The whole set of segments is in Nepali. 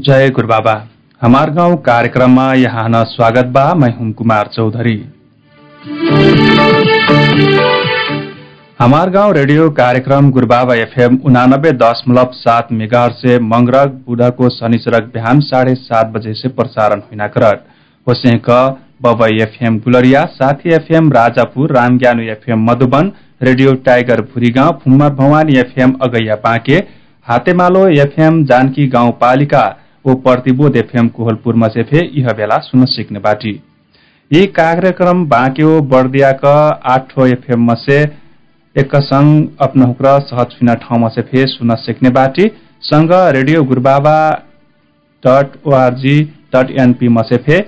जय गुरुबाबा। हमार गाउँ कार्यक्रममा यहाँ स्वागत बा मैं हुम कुमार चौधरी। हमार गाउँ रेडियो कार्यक्रम गुरुबाबा एफएम उनानब्बे दशमलव सात मेगाहर से मंगरक बुधको शनिचरक बिहान साढे सात बजे से प्रसारण हुना करत। होसे बबई एफएम गुलरिया साथी FM Rajapur रामज्ञानु FM Madhuban radio tiger Bhurigaun फुम्मर Bhawani FM Agaiya Banke Hatemalo FM Janaki गाउँपालिका ओ प्रतिबोध एफएम कोहलपुरमा सेफे यह बेला सुन सिक्ने बाटी। यी कार्यक्रम बाँक्यो बर्दियाका आठो एफएम मसे एक संग अपनहुक्र सहज फिना ठाउँमा सेफे सुन सिक्ने बाटी। संग radio Gurubaba dot ORG dot NP मसेफे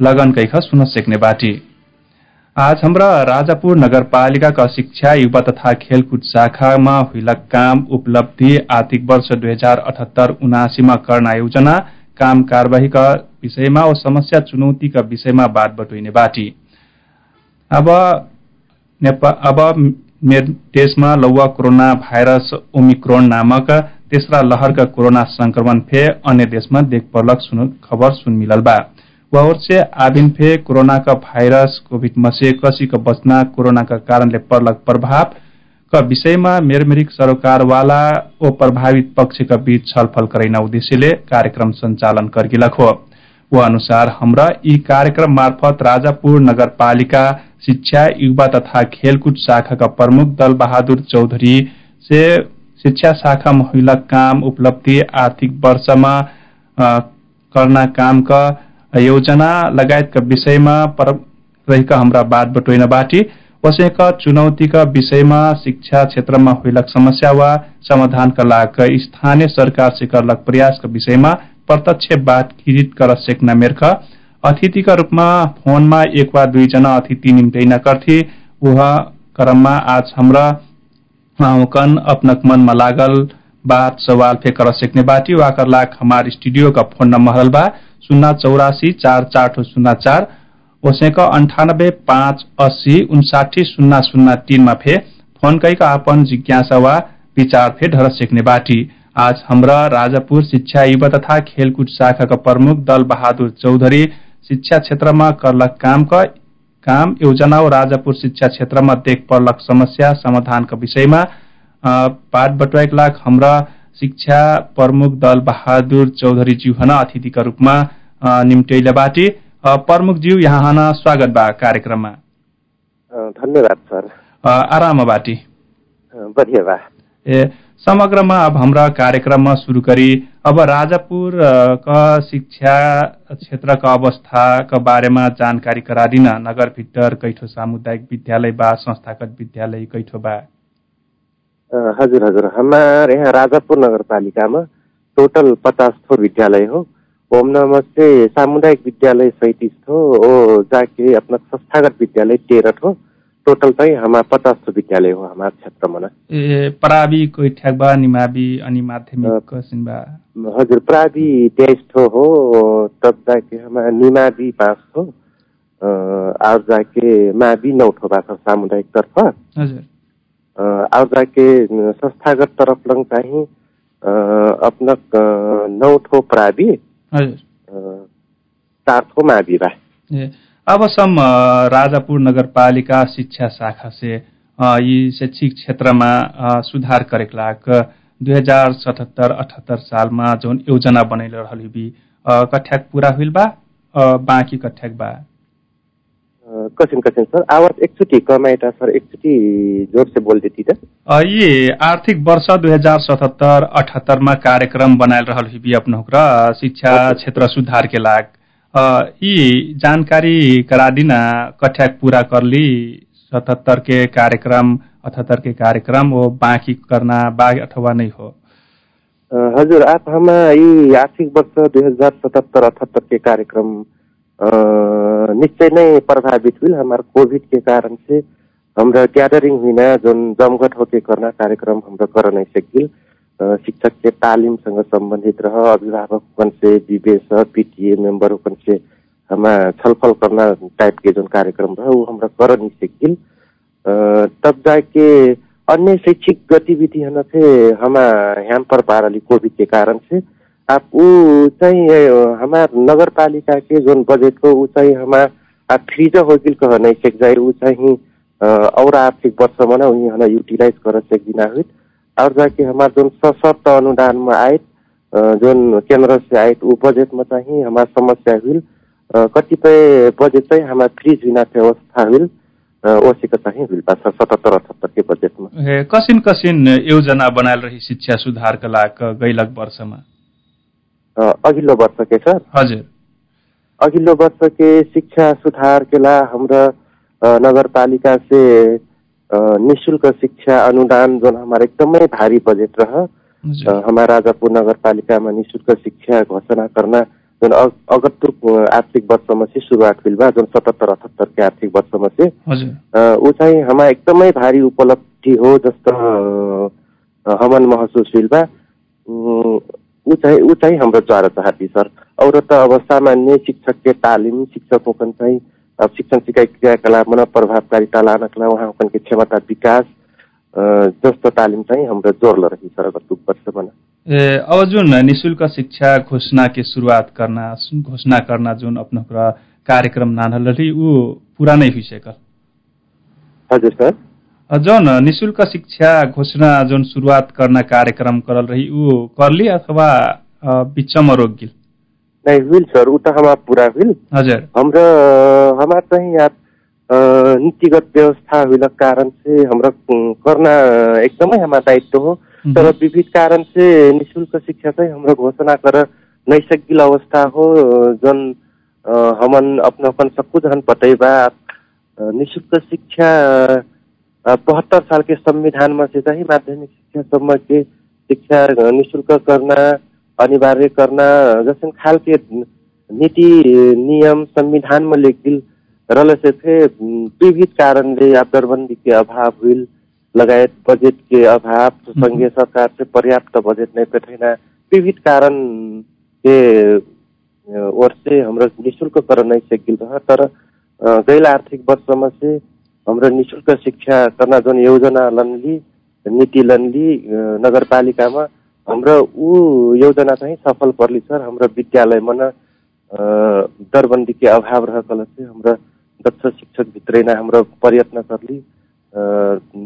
लगन कैख सुन सिक्ने बाटी। आज हाम्रा राजापुर नगरपालिकाका शिक्षा युवा तथा खेलकुद शाखामा हुइलक काम उपलब्धि आर्थिक वर्ष दुई हजार अठहत्तर उनासीमा गर्न आयोजना काम कार्यवाहीका विषयमा ओ समस्या चुनौतीका विषयमा बात बटुइने बाटी। अब अब देशमा लौवा कोरोना भाइरस ओमिक्रोन नामक तेस्रा लहरका कोरोना संक्रमण फे अन्य देशमा देख पर्लक खबर सुन मिलल बा। वह से आबिन फे कोरोना का भाइरस कोभिड मसे कसी का बचना कोरोना का कारणले पर्लक प्रभाव का विषयमा मेरमेरिक सरोकारवाला ओ प्रभावित पक्षका बीच छलफल करैना उद्देश्यले कार्यक्रम सञ्चालन करगिलक। हो अनुसार हाम्रा यी कार्यक्रम मार्फत राजापुर नगरपालिका शिक्षा युवा तथा खेलकुद शाखाका प्रमुख दल बहादुर चौधरी से शिक्षा शाखा महिला काम उपलब्धि आर्थिक वर्षमा करना कामका योजना लगायतका विषयमा रहेका हाम्रा बात बटोइन बाटी वसेका चुनौतीका विषयमा शिक्षा क्षेत्रमा हुइलक समस्या वा समाधानका लागि स्थानीय सरकार से करलक प्रयासका विषयमा प्रत्यक्ष बातचित कर सेक्ना मेर्ख। अतिथिका रूपमा फोनमा एक वा दुईजना अतिथि निम्टैना करथे वह क्रममा आज हाम्रा अपनक मनमा लागल बात सवाल फे कर सेक्ने बाटी। वाकर लाख हमार स्टूडियो का फोन नंबर बा। शून्य चौरासी चार चार शून्य चार ओसेक अन्ठानब्बे पाँच अस्सी उन्साठी शून्य शून्य तीनमा फे फोन कैका आपन जिज्ञासा वा विचार फे ढर सिक्ने बाटी। आज हाम्रा राजापुर शिक्षा युवा तथा खेलकुद शाखाका प्रमुख दल बहादुर चौधरी शिक्षा क्षेत्रमा करलक कामका काम योजना राजापुर शिक्षा क्षेत्रमा देख पर्लक समस्या समाधानका विषयमा पाठ बटुवाक लाख हाम्रा शिक्षा प्रमुख दल बहादुर चौधरी ज्यू हन अतिथिका रूपमा निम्टैला बाटी। प्रमुख ज्यू यहाँ हन स्वागत बा कार्यक्रममा। धन्यवाद सर। आराम बाटी। बढ़िया बा। ए समग्रमा अब हाम्रा कार्यक्रममा सुरु गरी अब राजापुर का शिक्षा क्षेत्रका अवस्थाका बारेमा जानकारी गरादिन नगर भित्तर कैठो सामुदायिक विद्यालय बा संस्थागत विद्यालय कैठो बा। हजुर हजुर। हमारे यहाँ राजापुर नगरपालिकामा टोटल पचास थो विद्यालय हो। ओम नमस्ते सामुदायिक विद्यालय सैतिस थो ओ जाके अपना संस्थागत विद्यालय तेह्र थो। टोटल चाहिँ हाम्रो पचास सौ विद्यालय हो हाम्रो क्षेत्रमा। ए प्रावि कोही ठ्याकबा निमावि अनि माध्यमिक हजुर प्रावि तेइस ठो हो तब जाके हमारा निमावि पाँच ठो और जाके मावि नौ ठो बा सामुदायिक तर्फ। हजुर। और जाके संस्थागत तरफ लङ चाहिँ अपना नौ ठो प्रावि चार ठो मावि बा। अबसम्म राजापुर नगरपालिका शिक्षा शाखा से यी शैक्षिक क्षेत्रमा सुधार करेक लाग दुई हजार सतहत्तर अठहत्तर सालमा जुन योजना बनैल रहल बी कठ्याक पूरा हुइल बा बाँकी कठ्याक बा। कसिन कसिन सर। आवाज एकचोटि कमाइटा सर। एकचोटि जोर से बोल देती त। ये आर्थिक वर्ष दुई हजार सतहत्तर अठहत्तरमा कार्यक्रम बनायल रहल हिबी र शिक्षा क्षेत्र सुधार के लाग यी जानकारी करा दिन कठ्याक पूरा करली। सतहत्तर के कार्यक्रम अठहत्तर के कार्यक्रम वो बाँकी करना बा अथवा नहीं हो। हजुर आप हम यी आर्थिक वर्ष दुई हजार सतहत्तर अठहत्तर के कार्यक्रम निश्चय नै प्रभावित हुई हमारे कोविड के कारण से हमरा गैदरिंग हुई जो जमघट होके करना कार्यक्रम हमरा कर नहीं सकिल। शिक्षक के संबंधित रह अभिभावक से विवेश पीटीए मेंबर से हम छलफल करना टाइप के जो कार्यक्रम रहा वो हमरा कर नहीं सकिल। तब जाके अन्य शैक्षिक गतिविधि हन थे हमा यहाँ पर पारली कारण से आप ऊ चाहिँ हमार नगर पालिका के जोन बजेट को ऊ चाहिँ हमार फ्रीज हो गिल कह ऊ चाहिँ और आर्थिक वर्ष में ना उन्हें यूटिलाइज कर सक बिना जाके हमार जोन सशक्त अनुदान में आए जोन केंद्र से आए ऊ बजेट में चाहिँ हमार समस्या हुई कतिपय बजेट चाहिँ हमार फ्रीज बिना अवस्था हुई ओसीको चाहिँ सतहत्तर अठहत्तर के बजेटमा कसिन कसिन योजना बनायल रही शिक्षा सुधारका लागि गैलक वर्षमा? अघिल्लो वर्ष के सर हजुर। अघिल्लो वर्ष के शिक्षा सुधार के ला हमरा नगर पालिका से निशुल्क शिक्षा अनुदान जो हमारा एकदमै भारी बजेट रह हमारा राजापुर नगर पालिका में निःशुल्क शिक्षा घोषणा करना जुन अगतपुर आर्थिक वर्षमा चाहिँ सुरुवात बा जुन सतहत्तर अठहत्तर के आर्थिक वर्षमा चाहिँ ऊ चाहिँ हमा एकदमै भारी उपलब्धि हो जस्तो हमन महसुस बा। ऊ चाहिँ ऊ चाहिँ हाम्रो द्वारा चाहती सर। और त अब सामान्य शिक्षक के तालिम शिक्षकों चाहिँ अब शिक्षण सिकाइ क्रियाकलापमा प्रभावकारिता लानका लागि उहाँको के क्षमता विकास जस्तो तालिम चाहिँ हाम्रो जोर रही सर गत वर्ष ए अब जुन निशुल्क शिक्षा घोषणा के शुरुआत करना घोषणा करना जुन अपना कार्यक्रम नानल रही ऊ पूरा नहीं हुई सकल हजुर सर। जौन निशुल्क शिक्षा घोषणा जुन शुरुआत करना कार्यक्रम करल रही ऊ करली अथवा बिचमा रोक गिल नहीं हुई सर ऊ त हमार पूरा हुई हजुर। हाम्रो हमार चाहिँ यहाँ नीतिगत व्यवस्था हुई कारण से हमरा करना एकदमै हमार दायित्व हो। तर विविध कारण से निशुल्क शिक्षा चाहिँ हाम्रो घोषणा कर नैसर्गिक अवस्था हो। जन हमन अपन अपन सब कुछ हन पटैबा निशुल्क शिक्षा बहत्तर साल के संविधान में से चाहिँ माध्यमिक शिक्षा सम्म के शिक्षा निशुल्क करना अनिवार्य करना जैसे खाल के नीति नियम संविधान में लेख दिल रल से थे विविध कारणले दरबंदी के अभाव हुई लगायत बजेट के अभाव संघीय सरकार से पर्याप्त बजेट नहीं पेठैना विविध कारण के ओर से हाम्रो निशुल्क कर नहीं सकिल रह तर गैल आर्थिक वर्षमा से हाम्रो निशुल्क शिक्षा करना जुन योजना लनली नीति लनली नगरपालिकामा हाम्रो ऊ योजना चाहिँ सफल पर्ली सर। हाम्रो विद्यालयमा न दरबन्दी के अभाव रहकल से हाम्रो दक्ष शिक्षक भित्रै नै हाम्रो प्रयत्न करली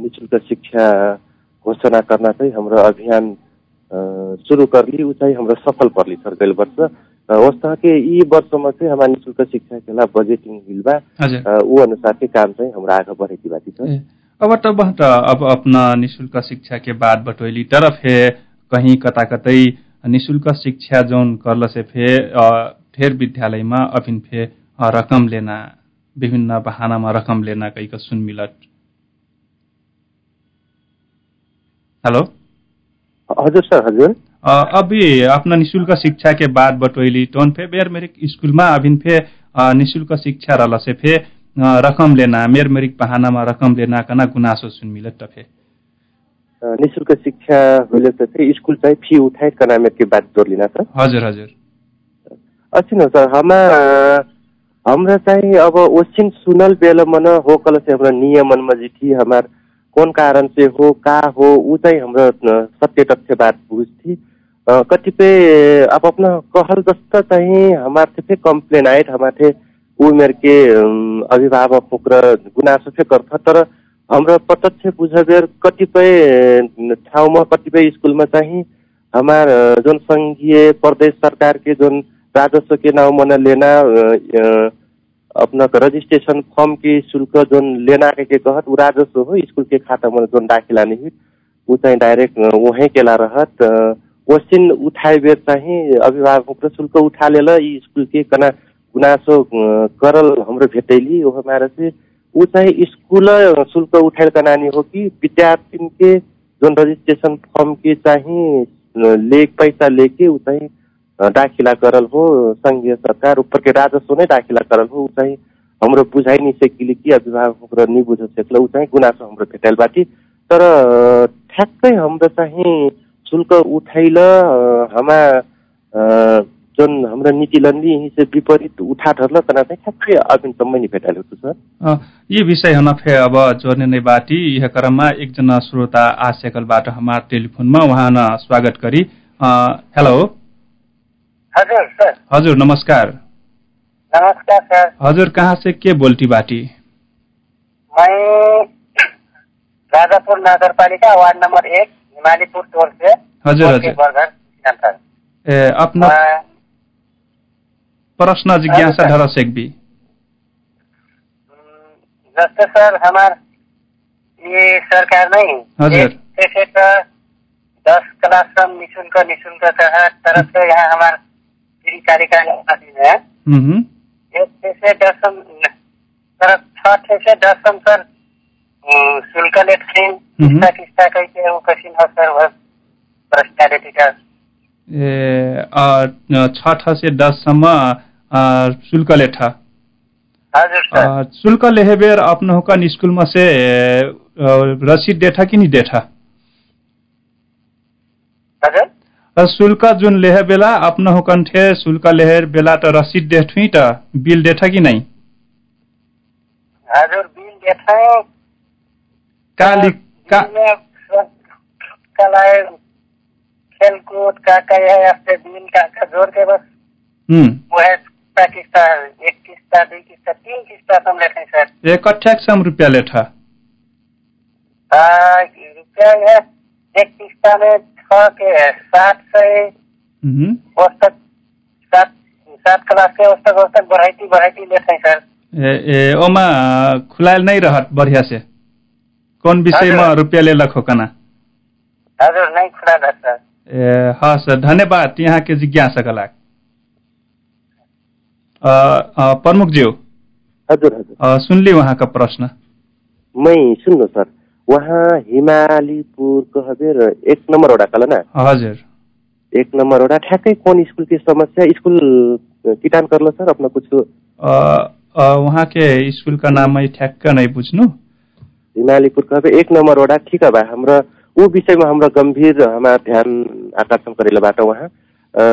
निशुल्क शिक्षा घोषणा करना चाहिँ हाम्रो अभियान सुरु करली ऊ चाहिँ हाम्रो सफल पर्ली सर गैल वर्ष। वस्तः के यी वर्षमा चाहिँ हमारा निशुल्क शिक्षा के ला बजेटिंग हिल बा ऊ अनुसार के काम चाहिँ हाम्रो आगे बढ़ेकी बाती सर अब त अब अपना निशुल्क शिक्षा के बाद बटोली तरफ है कहीं कता कतै निशुल्क शिक्षा जोन करल से फे ठेर विद्यालयमा अभिन फे रकम लेना विभिन्न बहानामा रकम लेना कहीं सुन मिलत। हेलो? हजुर सर हजुर। अभी अपना निशुल्क शिक्षा के बाद बटोली टोन फे बेर मेरे स्कूल में अभिन फे निशुल्क शिक्षा रल से फे रकम लेना मेर मेरिक बहानामा रकम लेना कना गुनासो सुन मिलत टफे निशुल्क शिक्षा होले त चाहिँ स्कुल चाहिँ फी उठाए कना मेर के बात जोड़ लिना सर हजुर हजुर। अच्छी न सर हमा हमरा चाहिँ अब ओसिन सुनल बेल मन हो कल से हमरा नियमन में जी हमार कौन कारण से हो का हो ऊ चाहिँ हाम्रो सत्य तथ्य बात बुझथी। कतिपय अब अपना कहल जस्तो चाहिँ हमारे थे कंप्लेन आए हमारे ऊ मेर के अभिभावक र गुनासो चाहिँ गर्छ। तर हाम्रो प्रत्यक्ष बुझबेर कतिपय ठाउँमा कतिपय स्कुलमा चाहिँ हमार जुन संघीय प्रदेश सरकार के जुन राजस्व के नाम मन लेना अपना रजिस्ट्रेशन फॉर्म के शुल्क जोन लेना के, कहत उ राजस्व हो स्कूल के खाता दाखिला नहीं ऊ चाहिँ डाइरेक्ट वहीं केला रहत क्वेश्चन उठाए बेर चाहिँ अभिभावक शुल्क उठा लेल यी स्कूल के कना गुनासो करल हाम्रो भेटैली वो हमारा से ऊ चाहिँ स्कूल शुल्क उठाए का नानी हो कि विद्यार्थी के जोन रजिस्ट्रेशन फॉर्म के चाहिँ ले पैसा लेके ऊ चाहिँ दाखिला करल हो। संघीय सरकार ऊपर के राजस्व नै दाखिला करल हो। ऊ चाहिँ हाम्रो बुझाइ नि सकिले कि अभिभावक र नि बुझ सकल ऊ चाहिँ गुनासो हाम्रो भेटाइल बाटी। तर ठ्याक्कै हाम्रो चाहिँ शुल्क उठाइल हामा जोन हाम्रो नीति लन्दी यही से विपरीत उठा धरल तना चाहिँ ठ्याक्कै अबिनसम्म नि भेटाइलो छु। सर यी विषय हन फे अब जोर्ने नै बाटी यह क्रममा एकजना श्रोता आशेकलबाट हमार टेलिफोनमा उहाँ न स्वागत करी अ, हेलो। हजुर सर। हजुर नमस्कार। नमस्कार सर। हजुर कहाँ से के बोल्टी बाटी? मैं राजापुर नगरपालिका वार्ड नंबर एक। हिमालीपुर टोल से हजुर, टोल के हजुर। बरघर किसान सर ए, अपना मैं- प्रश्न जिज्ञासा हजुर, सर। ढर सेकबी हम्म, जैसे सर हमार ये सरकार नहीं हजुर। एक से से का दस क्लाससम्म निशुल्क निशुल्क का तरफ से यहाँ हमार फ्री कार्यक्रम है हम्म, हम्म। एक से से दसम तर छ से दसम सर ए, छ से दससम्म शुल्क लेठ शुल्क लेहेबेर कन स्कूलमा से रसीद देठा कि नि देठा शुल्क जुन लेहे बेला अपनो हुकन ठे शुल्क लेहेर बेला त रसीद देठुई त बिल देठा कि नै हजुर बिल हैं का कलाए खेलकूद का का है अपने बिल का का जोड़ के बस. वो है किस्ता किस्ता एक किस्ता दो किस्ता तीन किस्ता हम लेते हैं सर ए कठ्याक सम रुपियाँ लेठा. आ, रुपया है एक किस्ता में छ के सात औसत सात सात क्लास के औसत औसत लेते हैं सर ए, ए ओमा खुलायल नै रहत बढ़िया से कौन विषयमा हजुर। रुपियाँ लेलक हो कना हजुर नहीं खुला था सर। ए हस् धन्यवाद यहाँ के जिज्ञासाका लागि प्रमुखज्यू हजुर हजुर। अ, सुनली उहाँका प्रश्न। मै सुन्नु सर। वहाँ हिमालीपुर कहबेर एक नम्बर वडा कल ना? हजुर। एक नम्बर वडा। ठ्याक्कै कौन स्कूल की समस्या? स्कूल किटान करलो सर अपना कुछ। अ, अ, उहाँ के स्कुलका नाम ठ्याक्क नै बुझ्नु कहबे एक नम्बर वडा ठिक बा हाम्रो ऊ विषयमा हाम्रो गम्भीर हमारा ध्यान आकर्षण करेलाबाट वहाँ। अ,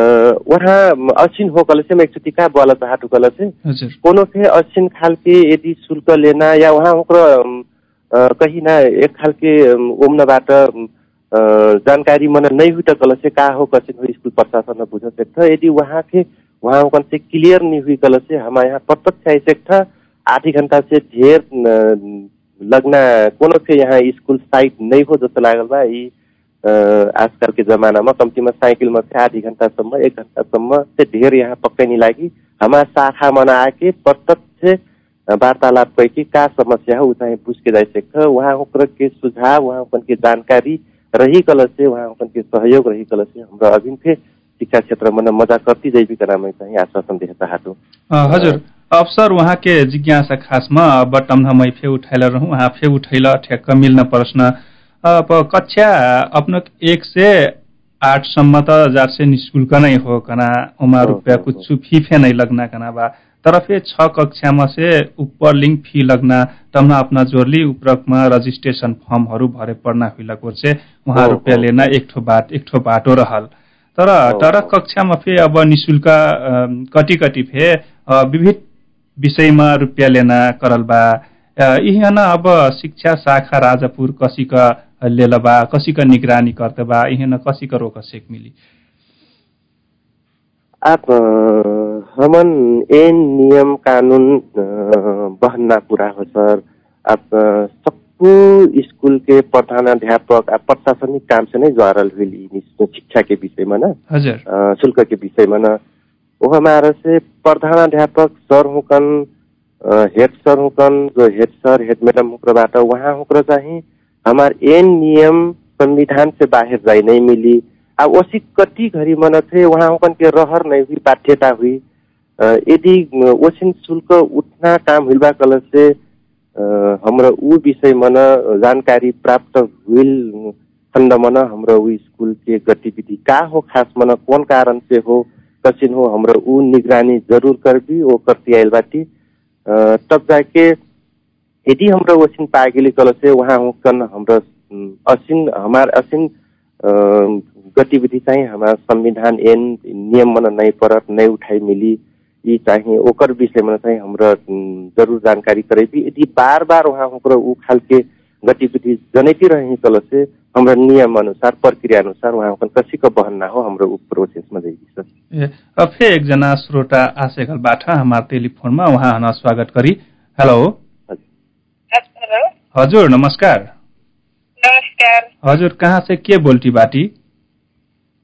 वहाँ असिन हो कल से मैं एकचोटि का बोला चाहतु कल से हजुर। कोनो थे असिन खालके यदि शुल्क लेना या ओकरो अ, कहीं ना एक खालके ओम्नबाट जानकारी मन नहीं हुई कल से का हो कसिन हो स्कूल प्रशासन बुझ सकता यदि वहाँ के वहाँ ओकन से क्लियर नहीं हुई कल से हमारे यहाँ प्रत्यक्ष आई सकता आधी घंटा से ढेर न, लगना कोनो से यहाँ स्कूल साइट नहीं हो जस्तो लागल बा। यी अ, आजकल के जमानामा कम्तीमा साइकिलमा चाहिँ आधी घन्टासम्म एक घन्टासम्म चाहिँ धेर यहाँ पक्कै नहीं लागि हमारा शाखा मना आके प्रत्यक्ष वार्तालाप करके का समस्या है वो चाहे पूछ के जा सकता वहाँ के सुझाव वहाँ के जानकारी रही कल से के सहयोग रही कल से हाम्रो अभिन थे शिक्षा क्षेत्र मन मजा कति जैविक नामै चाहिँ आश्वासन देख चाहतो। अ, हजुर। अवसर उहाँ के जिज्ञासा खासमा बटम मै फे उठाइल रहूँ उहाँ फे उठैल ठ्याक्क मिल्न प्रश्न। अब कक्षा अपनो एक से आठसम्म त जार्से निशुल्क नै हो कना उमा रुपियाँ। कुछ फी फे नै लगना कना बा। तर फे छ कक्षामा से ऊपर लिंक फी लगना तमना अपना जोरली उपरकमा रजिस्ट्रेशन फर्महरू भरे पढ्ना हुइलक से उहाँ रुपियाँ लेना एक ठो बाट एक ठो बाटो रहल। तर तर। कक्षामा फे अब निशुल्क कति कति फे विविध विषयमा रुपियाँ लेना करल बा अ, इहन अब शिक्षा शाखा राजापुर कसिक लेल बा कसिक निगरानी करते बा इहन कसिक रोक सेक मिली? आप हमन एन नियम कानून बहन्ना पूरा हो सर। आप सबको स्कूल के प्रधानाध्यापक आ प्रशासनिक काम से नहीं जोड़ल हुई शिक्षा के विषय में ना। शुल्क के विषय में ना। वो हमारे से प्रधानाध्यापक सर हुकन हेड सर हुकन जो हेड सर हेड मैडम हुक्रबाट वहाँ हुक्र चाहिँ हमार एन नियम संविधान से बाहर जाई नहीं मिली। अब ओसी कति घड़ी मन थे वहाँ हुकन के रहर नहीं हुई बाध्यता हुई। यदि ओसिन शुल्क उठना काम हुआ कल से हाम्रो ऊ विषय मन जानकारी प्राप्त हुइल खण्ड मन हाम्रो ऊ स्कूल के गतिविधि का हो खास मन कौन कारण से हो कसिन हो हाम्रो ऊ निगरानी जरूर करबी वो करती आयल बाटी तब जाके यदि हाम्रो वसिन पागिली कल से वहाँ हुकन हाम्रो असिन हमार असिन गतिविधि चाहिँ हमारा संविधान एन नियम मन नहीं परत नहीं उठाई मिली यी चाहिँ ओकर विषयमा चाहिँ हाम्रो जरुर जानकारी करेबी यदि बार बार वहाँ ओकरो ऊ खालके गतिविधि जनैती रहे कल से हाम्रो नियम अनुसार प्रक्रिया अनुसार वहाँ कसी का बहन ना हो हाम्रो प्रोसेसमा सर ए अब फेरि एकजना श्रोता आशेखलबाट हाम्रो टेलिफोनमा उहाँ स्वागत गरी हेलो। हजुर नमस्कार। नमस्कार। हजुर कहाँ से के बोल्टी बाटी?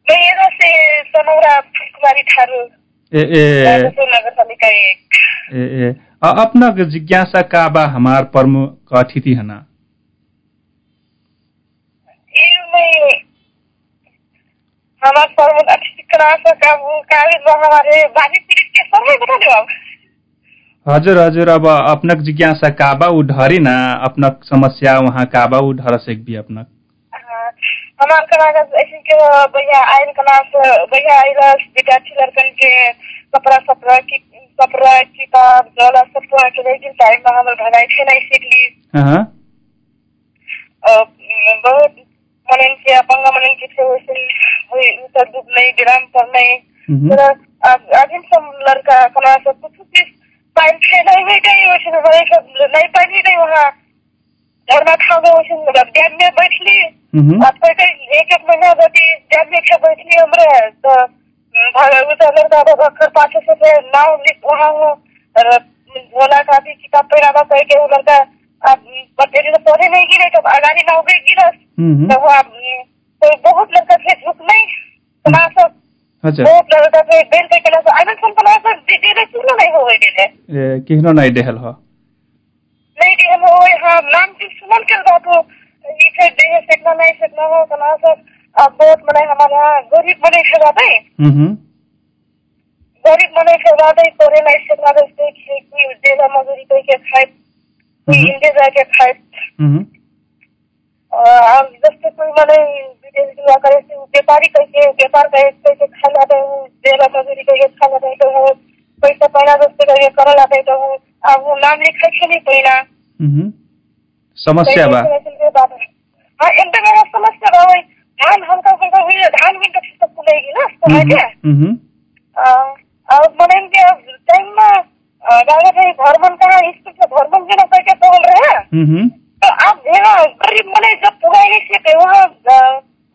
मैं यहाँ से सनौरा फुलकुमारी ठारू ए ए। ए ए। अपना जिज्ञासा का बा हमार प्रमुख अतिथि हना ये मैं अतिथि क्लास का वो कागज में हमारे बाजी पीड़ित के बता दो आप हजुर हजुर अब अपनक जिज्ञासा का बा उ ढरी ना अपनक समस्या वहाँ का बा उ ढर सेक भी अपनक। हमारे ऐसे के भैया आयल क्लास भैया आयल विद्यार्थी लड़कन के कपड़ा सपड़ा की किताब जला सपड़ा के लेकिन टाइम में हमारे भगाई थे हाँ बहुत मनन के अपंग मनन के थे वैसे वही उत्तर डूब नहीं विराम पर नहीं हम्म। तर अब अभी सब लड़का कना सब कुछ चीज टाइम थे नहीं हुई कहीं वैसे तो बड़े सब नहीं पाई नहीं वहाँ घर में खा गए वैसे डैम में बैठ ली हम्म। अब तो कहीं एक एक महीना गति डैम में खा बैठ ली हमरे तो भागा उतर लड़का बाबा घर पाछे से फिर नाव लिख वहाँ हूँ और झोला काफी किताब पहना कह के वो लड़का अब बच्चे तो पौधे नहीं गिरे तो अगाड़ी नाव गई गिरस हम्म। तो वहाँ तो बहुत लड़का थे झुक नहीं। कना सब हजुर बहुत लड़का थे बेल पे कना सब आइवन सन कना सब दे दे सुनो नहीं हो गई दे ए किहनो नहीं देहल हो? नहीं दे हम हो यहाँ नाम की सुमन के बात हो। ये फिर दे सकना नहीं सकना हो कना सब। अब बहुत मने हमारे यहाँ गरीब बने थे जाते हम्म। गरीब बने थे जाते करे नहीं सकना जैसे कि कोई देगा मजदूरी कोई के खाए कोई हम्म। इंडे जाके खाए। हम्म। जैसे कोई मैंने विदेश दुआ करे से व्यापारी व्यापार करे करके खा लाते हूँ देगा मजदूरी करके खा लाते तो हूँ पैसा पहना जैसे करके कर लाते तो हूँ अब नाम लिखा छे नहीं पहना हम्म। समस्या बा हाँ समस्या बा धान हमका हमका हुई है, धान भी तो सब खुलेगी ना हम्म। के हम्म। अब मैंने के टाइम में गाँव के घर मन का स्कूल से घर मन के ना करके बोल रहे हैं हम्म। तो आप देखो गरीब मने जब पूरा नहीं सीखे वहाँ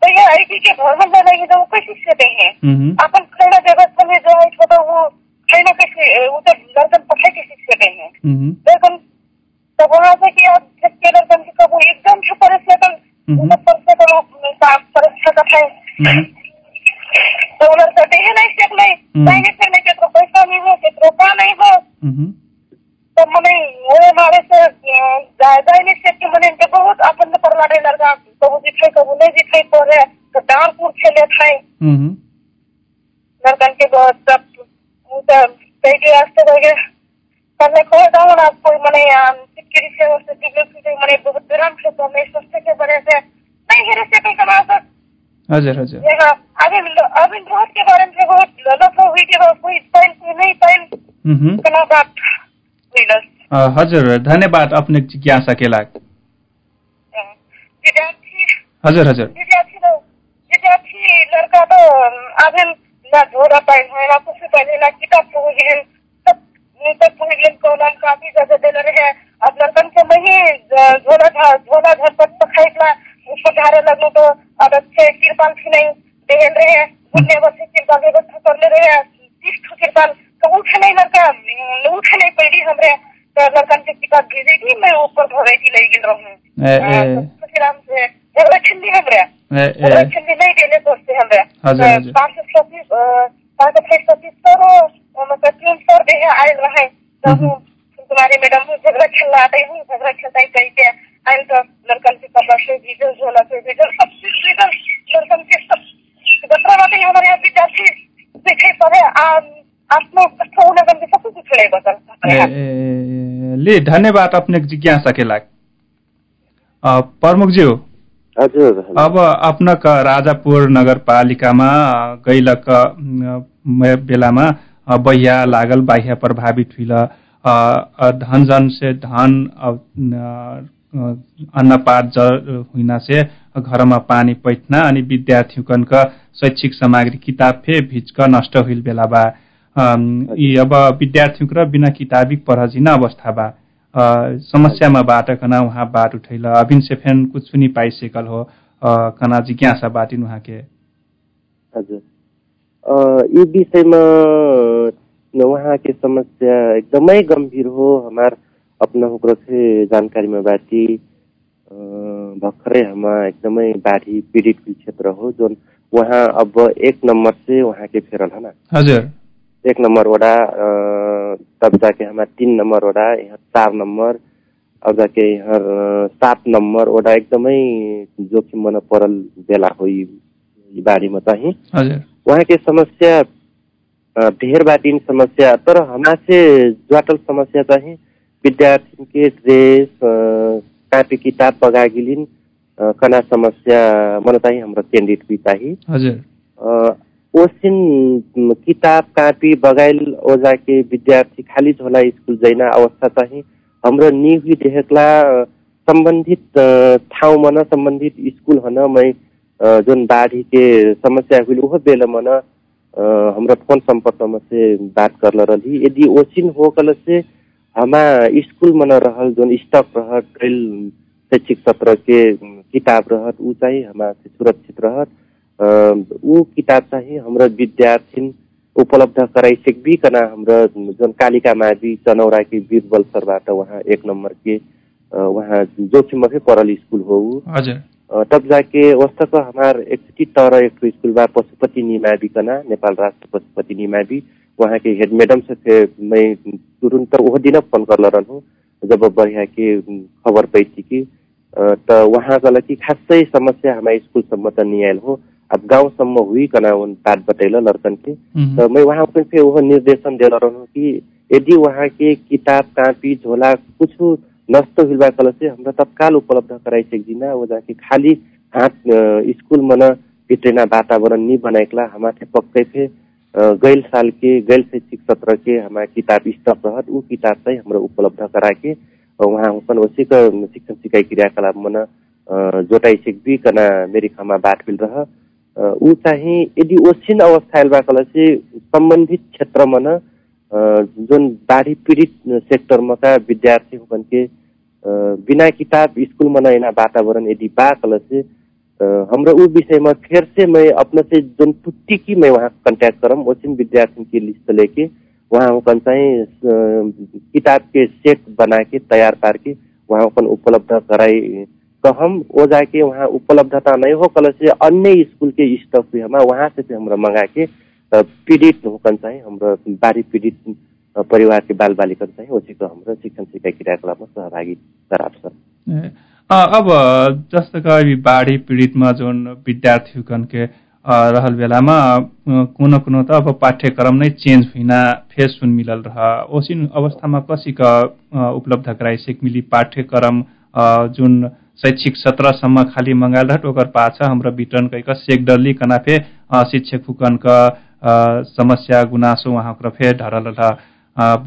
भैया आई पी के भर में जाने तो वो कैसे सीखे हैं हम्म। अपन खाना जगत में जो है छोटा वो खाना कैसे वो तो गर्दन पकाए कैसे सीखे हैं हम्म। लेकिन तो वहाँ से कि आप के गर्दन के कबू एकदम से परीक्षा कर हम्म। वो परीक्षा करो साफ परीक्षा का है हम्म। तो उधर से है नहीं सीख नहीं हम्म। नहीं सीख नहीं के पैसा नहीं हो के रुपया नहीं हो हम्म। तो मने वो हमारे से ज्यादा ही निश्चित कि मने इनके बहुत अपन पर लाडे लड़का कबू दिखाई कबू नहीं दिखाई पड़े तो डांरपुर खेले खाए हम्म। लड़कन के बहुत सब वो तो कई के रास्ते गए। करने को जाऊँ ना कोई मने सिक्योरी से हो से दिल्ली से मने बहुत विराम से तो मैं सोचते के बड़े से नहीं हेरे से कहीं कमा सक हजुर हजुर। यहाँ अभी अभी रोड के बारे में बहुत लोग हुई के कोई टाइम कोई नहीं टाइम हम्म। कना बात। हुई बस अ, हजुर धन्यवाद अपने जिज्ञासा के लाग हजुर हजुर। विद्यार्थी लड़का तो अभी ना झोला पहने ना कुछ पहने ना किताब पहुँच गए सब तक पहुँच गए कॉलम काफ़ी ज़्यादा दे रहे। हैं अब लड़कन के वही झोला झोला झर पर पखाई का ऊपर धारे लगो तो अब अच्छे तिरपाल भी नहीं दे रहे हैं बच्चे तिरपाल व्यवस्था कर ले रहे। हैं तीस ठो तिरपाल तो उठे नहीं लड़का उठे नहीं पड़ी हमरे तो लड़कन के किताब भेजेगी मैं ऊपर भगाई ले गिल रहूँ खुशीराम से झगड़ा छिंदी हमरे झगड़ा छिंदी नहीं देने दोस्ते हमरे। पाँच सौ छत्तीस पाँच सौ छत्तीस सौ मतलब तीन सौ दे आयल रहे तो हम्म। हूँ तुम्हारे मैडम हूँ झगड़ा खेलना आते हूँ झगड़ा खेलता ही कही के आयल तो लड़कन के कपड़ा से भीजल झोला से भीजल सब चीज़ लड़कन के सब दूसरा बात हमारे यहाँ विद्यार्थी देखे पड़े आफ्नो सब कुछ ले धन्यवाद अपने जिज्ञासा के लाग अ, प्रमुखज्यू हजुर। अब अपनक राजापुर नगरपालिकामा गैलक बेलामा बहिया लागल बाह्य प्रभावित हुइल धन जन से धन अन्नपात ज हुइना से घरमा पानी पैठना अनि विद्यार्थीकनक शैक्षिक सामग्री किताब फे भिजक नष्ट हुइल बेला बा। यी अब विद्यार्थीक र बिना किताबिक पढजिन अवस्था बा समस्यामा बाट कना उहाँ बाट उठैल। अभिन से फेन कुछ सुनि पाइसेकल हो। कना जिज्ञासा बाटिन उहाँ के हजुर। यी विषयमा वहाँ के समस्या एकदमै गम्भीर हो। हमार अपना हुक्रो से जानकारी में बाटी भर्खरै हमा एकदमै बाढी पीडित क्षेत्र हो जो वहाँ अब एक नंबर से वहाँ के फेरल है ना। हजुर। एक नंबर वडा तब जाके हमार तीन नंबर वडा यहाँ चार नंबर अब जाके यहाँ सात नंबर वडा एकदमै जोखिम मन परल बेला हो बाढीमा चाहिँ। वहाँ के समस्या ढेर बाटिन समस्या तर हमासे ज्वाटल समस्या चाहिँ विद्यार्थी के ड्रेस कापी किताब बगागिलिन कना समस्या मन चाहिँ हाम्रो केन्द्रित चाहिँ। ओसिन किताब कापी बगाइल ओजा के विद्यार्थी खाली झोला स्कुल जैना अवस्था चाहिँ हाम्रो निहुई देखेक्ला सम्बन्धित ठाउँ मन सम्बन्धित स्कुल हन मै जुन बाढी के समस्या हुई उहो बेला मन हाम्रो फोन संपर्क में से बात कर रही यदि ओसिन हो कल से हमा स्कूल में रहल जोन स्टॉक रहत शैक्षिक सत्र के किताब रहत ऊ चाहिँ हमा सुरक्षित रहत। ऊ किताब चाहिँ हाम्रो विद्यार्थी उपलब्ध कराई सकबिकन हाम्रो जुन कालिका मावि चनौरा के वीरबल सरबाट वहाँ एक नंबर के वहाँ जोखिम में परल स्कूल हो तब जाके वस्तक हमार एकचोटि तर एक स्कूल बा पशुपति निमाविकना नेपाल राष्ट्र पशुपति निमावि। वहाँ के हेड मैडम से थे मैं तुरंत वह दिन फोन कर रहूँ जब बढ़िया के खबर पैथी कि तो वहाँ कि खासै समस्या हमारे स्कूल सम्म त नियल हो। गाउँसम्म हुईकन उन बात बतैल लड़कन के तो मैं वहाँ पर फिर वह निर्देशन दे रहूँ कि यदि वहाँ के किताब कापी झोला कुछ नष्ट हुआ कल से हमरा तत्काल उपलब्ध कराई सकदिन वो जाके खाली हाथ स्कूल मन भित्रेना वातावरण नहीं बनाएकला हमारे पक्कै थे गैल साल के गैल शैक्षिक सत्र के हमारे किताब स्टक रहत ऊ किताब चाहिँ हाम्रो उपलब्ध कराके वहाँ अपन वसीक शिक्षण सिकाइ क्रियाकलाप मन जोटाइ सिकबिकन मेरी खमा बाट मिल रह ऊ चाहिँ यदि ओछिन अवस्था से सम्बन्धित क्षेत्र मन जुन बाढी पीडित सेक्टरमा का विद्यार्थी के बिना किताब स्कूल में नैना वातावरण यदि बा कल से हाम्रो ऊ विषयमा फिर से मैं अपने से जुन पुट्टी मैं वहाँ कंटेक्ट करम ओसिन विद्यार्थी की लिस्ट लेके हुकन चाहिँ किताब के सेट बना के तैयार करके वहाँ हुकन उपलब्ध कराई कहम वो जाके वहाँ उपलब्धता नहीं हो कल अन्य स्कूल के स्टॉक भी हम वहाँ से भी हमरा के पीडित हुकन चाहिँ हाम्रो बाढी पीडित परिवार के बाल बालिका चाहिँ ओसीको हाम्रो शिक्षण सिकाइ क्रियाकलापमा सहभागी गराउँछ अब जस्तो कि बाढी पीडितमा जुन विद्यार्थीगण के रहल बेलामा कुनो कुनो त अब पाठ्यक्रम नै चेन्ज हुन फेस सुन मिलल रह ओसिन अवस्थामा कसिका उपलब्ध गराइसेक मिली पाठ्यक्रम जुन शैक्षिक सत्रसम्म खाली मंगाल रहत ओकर पाछा हाम्रो वितरण कैक सेक डल्ली कनाफे शिक्षक फुकनका समस्या गुनासो वहाँ फेर ढरल रह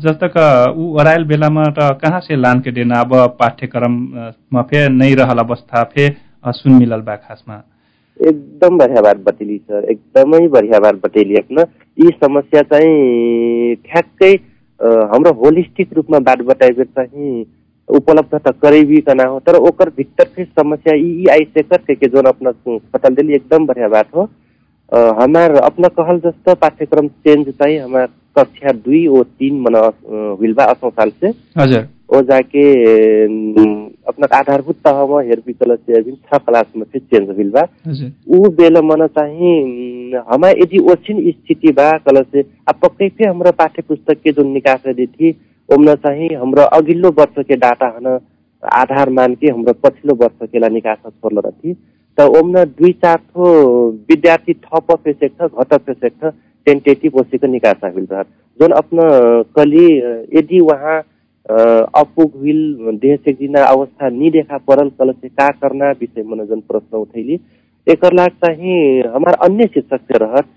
जस्तक ऊ अरायल बेलामा त कहाँ से लान के देना अब पाठ्यक्रममा फे नै रहल अवस्था फे सुन मिलल बा खासमा। एकदम बढ़िया बात बतेली सर। एकदमै बढ़िया बात यी समस्या चाहिँ ठ्याक्कै हाम्रो होलिस्टिक रूपमा बात बताए चाहिँ उपलब्ध त करीबिकन हो तर ओकर भीतर फिर समस्या यी आइसेकर थे कि जोन अपना दिली एकदम बढ़िया बात हो। हमार अपना कहल जस्तो पाठ्यक्रम चेंज चाहिँ हमार कक्षा दुई और तीन मन हुइल बा असौ साल से। हजुर। ओ जाके अपना आधारभूत तहमा हेरबी कल से अभी छ क्लास में फिर चेंज हुइल बा। ऊ बेला मन चाहिँ हमा यदि ओछिन स्थिति बा कल से अब पक्कै फिर हाम्रो पाठ्य पुस्तक के जो निकास थी ओमन चाहिँ हाम्रो अघिल्लो वर्ष के डाटा हन आधार मान के हाम्रो पछिल्लो वर्ष के निकास छोड्ल रही त ओमन दुई चार थो विद्यार्थी थप फेसेक छ घट फेसेक छ टेंटेटिव ओसी निकास हुइल जोन अपना कली यदि वहाँ अपुग हुइल देह से जिना अवस्था नि देखा परल कल से का करना विषय जुन प्रश्न उठैली एकर लाग चाहिँ हमार अन्य शिक्षक रहत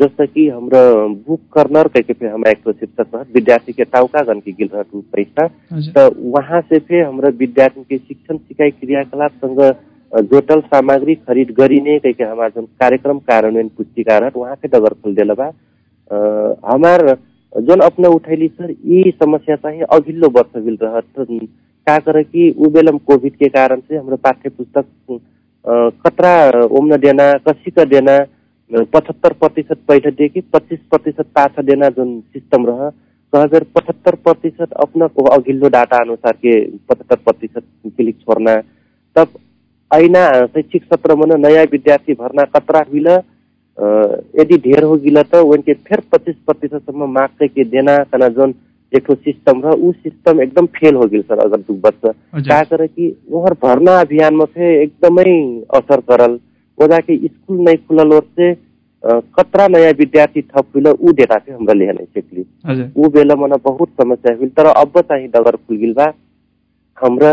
जस्तो कि हाम्रो बुक कर्नर कह फिर हमारा एक शिक्षक रहत विद्यार्थी के टाउका गन के गिल रहत पैसा. तो वहाँ से फिर हाम्रो विद्यार्थी के शिक्षण सिकाई क्रियाकलाप सँग अ, जोटल सामग्री खरीद गरिने कह के हमार जन कार्यक्रम कार्यान्वयन पुस्तिकार है वहाँ के डगर खुल दिल बा. हमार जोन अपने उठैली सर ई समस्या चाहिँ अघिल्लो वर्ष रहत का करे कि उ बेलम के कारण से हाम्रो पाठ्य पुस्तक कतरा ओम्न देना कसी का देना पचहत्तर प्रतिशत पैसा दिए कि पच्चिस प्रतिशत पाछा देना जुन सिस्टम रह कहकर पचहत्तर प्रतिशत अपना को अघिल्लो डाटा अनुसार के पचहत्तर प्रतिशत क्लिक छोड़ना। तब ऐना शैक्षिक सत्र में नया विद्यार्थी भर्ना कतरा हुइल यदि ढेर हो गिला त उनके फिर पच्चिस प्रतिशतसम्म मार्क्स के देना तना जोन ठो सिस्टम रह उ सिस्टम एकदम फेल हो गिल सर अगर दू वर्ष हजुर। का वहाँ भर्ना अभियान में से एकदमै असर करल। ओदा के स्कूल नहीं खुलल ओर से अ, कतरा नया विद्यार्थी थप हुइल उ डेटा से हमरा सकली हजुर। ऊ बेला मन बहुत समस्या हुई तर अब चाहिँ डगर खुल गिल बा। हमरा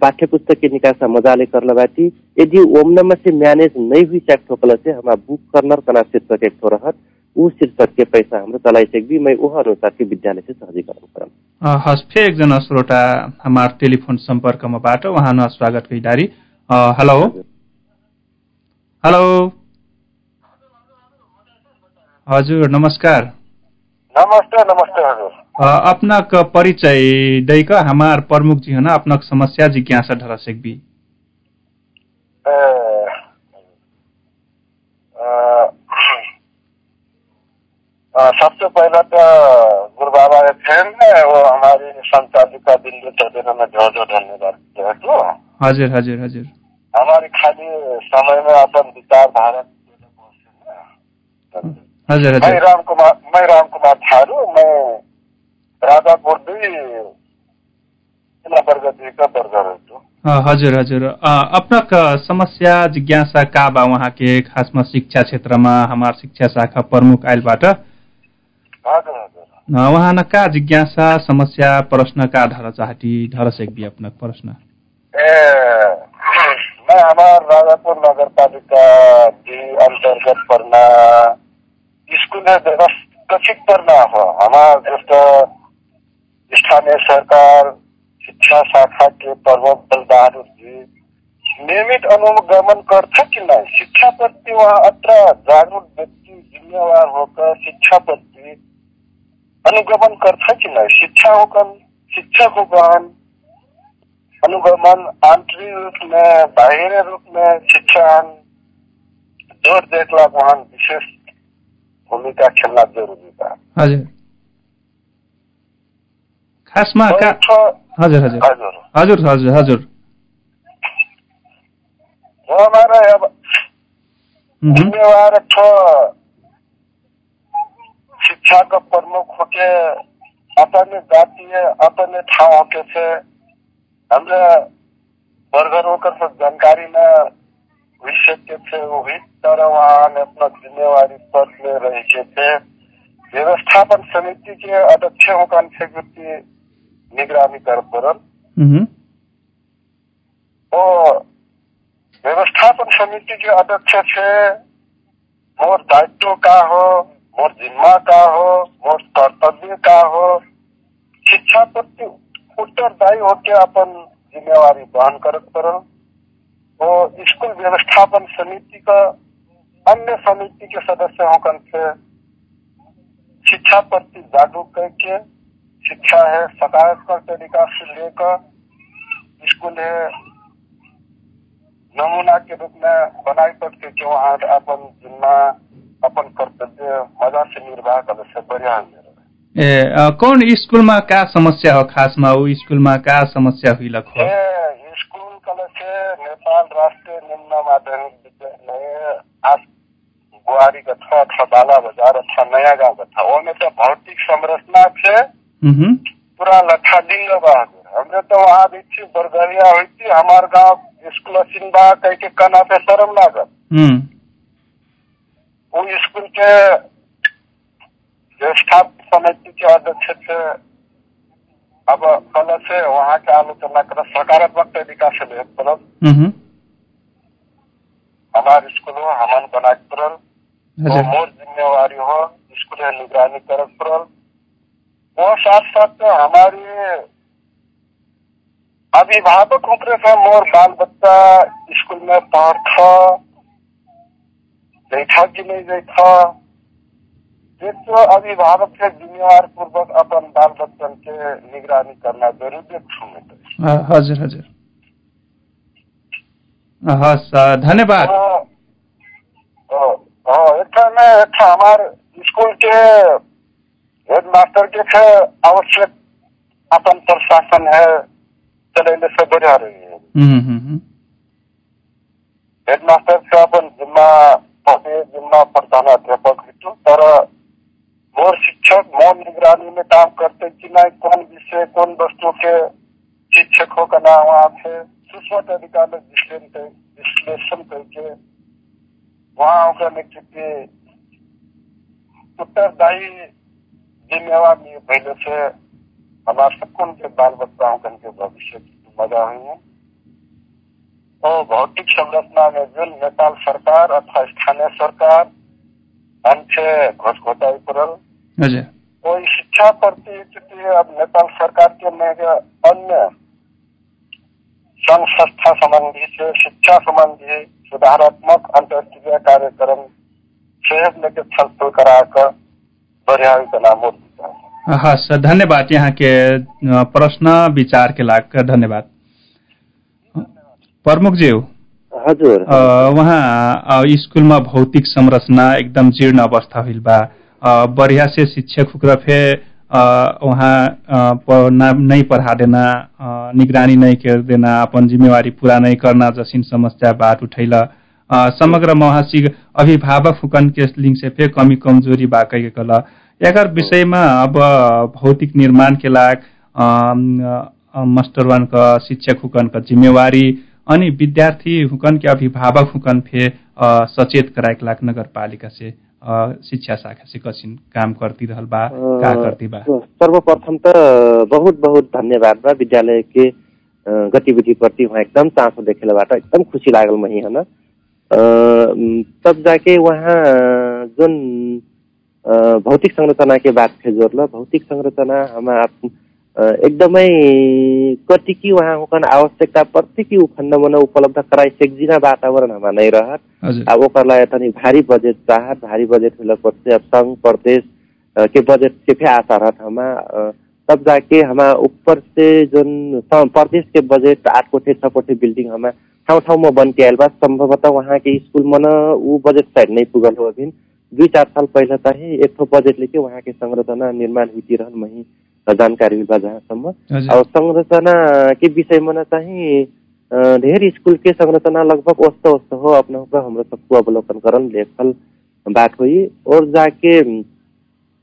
पाठ्य पुस्तक के निकासा मजाले करल बाटी। यदि ओमनमा से मैनेज नहीं हुई चैक ठोकल से हमारा बुक कर्नर तना शीर्षक एक ठो रहत ऊ शीर्षक के पैसा हाम्रो चलाई सकबी मैं उह अनुसार के विद्यालय से सहजीकरण करम हस् फेरि एकजना श्रोता हमार टेलिफोन सम्पर्कमा बाट उहाँ न स्वागत कैदारी हेलो। हेलो हजुर नमस्कार। नमस्ते नमस्ते हजुर। अपनाक परिचय दैक हमार प्रमुख जी हन अपनाक समस्या जिज्ञासा ढर सकबी सबसे पहले तो गुरु बाबा है वो हमारी संचालिका दिल्ली चौधरी में जो जो धन्यवाद है हजुर हजुर हजुर। हमारी खाली समय में अपन विचारधारा हजुर मैं हजुर राम कुमार मैं राम कुमार थारू मैं राजापुर दुई जिला हूँ अ, हजुर हजुर अपनाक समस्या जिज्ञासा का बा वहाँ के खासमा शिक्षा क्षेत्रमा हमार शिक्षा शाखा प्रमुख आइलबाट न का जिज्ञासा समस्या प्रश्न का ढर चाहती ढर सकबी अपनाक प्रश्न ए, मैं हमार राजापुर नगर पालिका जी अंतर्गत पढ़ना स्कूल में व्यवस्था कथित पढ़ना हो. हमार जस्तो स्थानीय सरकार शिक्षा शाखा के प्रमुख बल बहादुर जी नियमित अनुगमन करता कि नहीं? शिक्षा प्रति वहाँ अत्र जागरूक व्यक्ति जिम्मेवार होकर शिक्षा प्रति अनुगमन करता कि नहीं? शिक्षा होकर शिक्षक होकर अनुगमन आंतरिक रूप में बाहिर रूप में शिक्षण जोर देखला वहाँ विशेष भूमिका खेलना जरूरी था। हजुर। खासमा और का एक ठो- हजुर हजुर। हजुर। हजुर हजुर हजुर। वो हमारा अब मह्म। जिम्मेवार एक ठो शिक्षा का प्रमुख होके अपने जातीय अपने ठाउँ होके से हमरा वर्गरों का सब जानकारी में विषय के थे वो भी तरह वहाँ ने अपना जिम्मेवारी पद में रह के थे। व्यवस्थापन समिति के अध्यक्ष होकर से व्यक्ति निगरानी कर पड़ल मह्म। वो व्यवस्थापन समिति के अध्यक्ष से मोर दायित्व का हो मोर जिम्मा का हो मोर कर्तव्य का हो। शिक्षा प्रति उत्तरदायी होके अपन जिम्मेवारी वहन करत पड़ल वो स्कूल व्यवस्थापन समिति का अन्य समिति के सदस्य होकर से शिक्षा प्रति जागरूक करके शिक्षा है सकारात्मक तरीका से लेकर स्कूल है नमूना के रूप में बनाई पड़ते कि वहाँ अपन जिम्मा अपन कर्तव्य मज़ा से निर्वाह कर से बढ़िया कौन स्कुलमा का समस्या हो? खासमा ऊ स्कुलमा का समस्या हुइलक हो ए, स्कूल कल से नेपाल राष्ट्रीय निम्न माध्यमिक विद्यालय आज बुहारी का था अथवा बाला बाजार अथवा नया गांव का था में तो भौतिक संरचना से मह्म। पूरा लट्ठा डिंग बहादुर हमने तो वहाँ देखी बरगरिया हुई थी हमार गांव स्कूल सिंबा कह के कना पे शर्म लागत। वो स्कूल के व्यवस्थापक समिति के अध्यक्ष थे। अब कल से वहाँ के आलोचना कर सकारात्मक तरीका से ले पड़ल मह्म। हमार स्कूल हो हमन बना के पड़ल वो हजुर मोर जिम्मेवारी हो स्कूल है निगरानी करत पड़ल वो साथ साथ हमारी अभिभावक ऊपर से मोर बाल बच्चा स्कूल में पढ़ जैठा कि नहीं जैठा तो अभिभावक से जिम्मेवार पूर्वक अपन बाल बच्चन के निगरानी करना ज़रूरी है हजुर हजुर। हस् धन्यवाद। एक में हमार स्कूल के हेडमास्टर के थे आवश्यक अपन प्रशासन है चलेने से बढ़िया रही है हेडमास्टर से अपन जिम्मा पदे जिम्मा प्रधानाध्यापक हेतु तर मोर शिक्षक मौन निगरानी में काम करते कि कौन विषय, कौन वस्तु के शिक्षकों का नाम वहाँ थे सूचना अधिकार विश्लेषण करके वहाँ होकर उत्तरदायी जिम्मेवार पहले से हमारे सबको उनके बाल बच्चाओं का उनके भविष्य की मज़ा हुई है। और भौतिक संरचना में जो नेपाल सरकार अथवा स्थानीय सरकार, अंशे घोषघोटाई पुरल तो शिक्षा प्रति अब नेपाल सरकार के में अन्य संघ संस्था संबंधी से शिक्षा संबंधी सुधारात्मक अंतर्राष्ट्रीय कार्यक्रम सहयोग छलफल कराकर बढ़िया नाम हस् धन्यवाद यहाँ के प्रश्न विचार के लाग धन्यवाद। प्रमुख ज्यू हजुर वहाँ स्कुलमा भौतिक संरचना एकदम जीर्ण अवस्था हुई बा। बढ़िया से शिक्षक उकरा फे वहाँ नहीं पढ़ा देना निगरानी नहीं कर देना अपन जिम्मेवारी पूरा नहीं करना जसिन समस्या बात उठैला। समग्र महासिक अभिभावक फुकन के लिंग से फे कमी कमजोरी बाकै कल। एकर विषयमा अब भौतिक निर्माण के लाग मास्टर वान का शिक्षक हुकन का जिम्मेवारी अनि विद्यार्थी हुकन के अभिभावक हुकन फे सचेत कराए लाग नगर पालिका से शिक्षा शाखा से कसिन काम करती रहल बा का करती बा सर्वप्रथम त बहुत बहुत धन्यवाद बा विद्यालय के गतिविधि प्रति वहाँ एकदम चासो देखेलाबाट एकदम खुसी लागल मही है ना? तब जाके वहाँ जुन भौतिक संरचना के बात थे जोड़ल भौतिक संरचना हम एकदमै कतिकी वहाँ हुकन आवश्यकता प्रत्येक ऊ खण्डमा उपलब्ध कराइ सेक्जिना वातावरण हमा नहीं रहत। अब ओकर लागि तनी भारी बजेट चाहत भारी बजेट होला पर्से अब संघ प्रदेश के बजेट के भी आशा रहत हमा तब जाके हमा ऊपर से जोन प्रदेश के बजेट आठ कोठे छ कोठे बिल्डिंग हमा ठाउँ ठाउँमा बन के आयल बा संभवतः वहाँ के स्कूल मन ऊ बजेट साइड नहीं पुगल हो अभी दुई चार साल पहले चाहिँ एक ठो बजेट लेके वहाँ के संरचना निर्माण हुई रहन मही जानकारी जहाँसम्म अब संरचना के विषयमा न चाहिँ धेर स्कूल के संरचना लगभग वस्त वस्त हो अपना ऊपर हाम्रो सबको अवलोकन करन लेखल बात हुई और जाके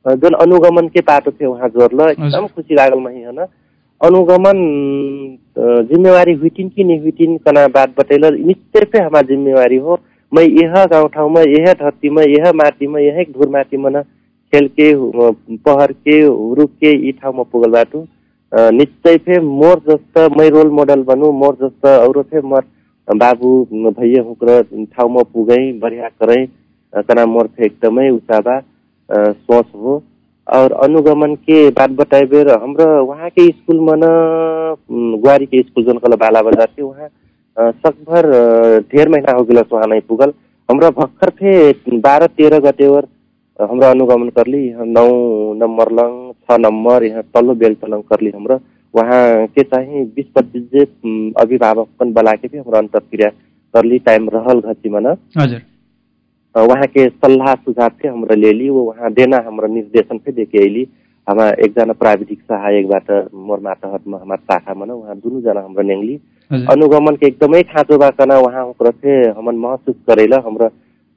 जुन अनुगमन के पाटो थियो वहाँ जोड़ल एकदम खुसी लागल मही है ना अनुगमन जिम्मेवारी हुइटिन कि नहीं हुइटिन कना बात बतैल निश्चय पे हमारा जिम्मेवारी हो। मैं यह गाउँ ठाउँमा यह धरतीमा यह माटीमा यह धुर माटीमा न खेल के पहर के रुख के यी ठाउँमा पुगल बाटो। निश्चय फे मोर जस्ता मै रोल मोडल बनू मोर जस्ता औरो फे मोर बाबु भैया हुक्र ठाउँमा पुगै बढ़िया करै। कना मोर फे एकदमै उचाबा सोच हो। और अनुगमन के बात बताए बेर हाम्रो वहाँ के स्कूल मन गुवारी के स्कूल जोन कल बाला बजार थियो वहाँ सकभर ढेर महीना हो गया वहाँ नहीं पुगल। हमरा भर्खर थे बारह तेरह गतेवर हमरा अनुगमन करली नौ नंबर लंग छ नंबर यहाँ तल्लो बेल तलंग करली हमरा। वहाँ के चाहिँ बीस पच्चीस जे अभिभावक पनि बला के भी हमरा अंतरक्रिया करली टाइम रहल घची मन। हजुर। वहाँ के सल्लाह सुझाव थे हमरा ले ली वो वहाँ देना हमरा निर्देशन पे देके अली हमा एकजना प्राविधिक सहायकबाट मोर मातहतमा हमार शाखा मन वहाँ दुनू जना हमरा नेंगली। अनुगमन के एकदमै खाँचो बाकना वहाँ ओकरा थे हमन महसुस करेला हमरा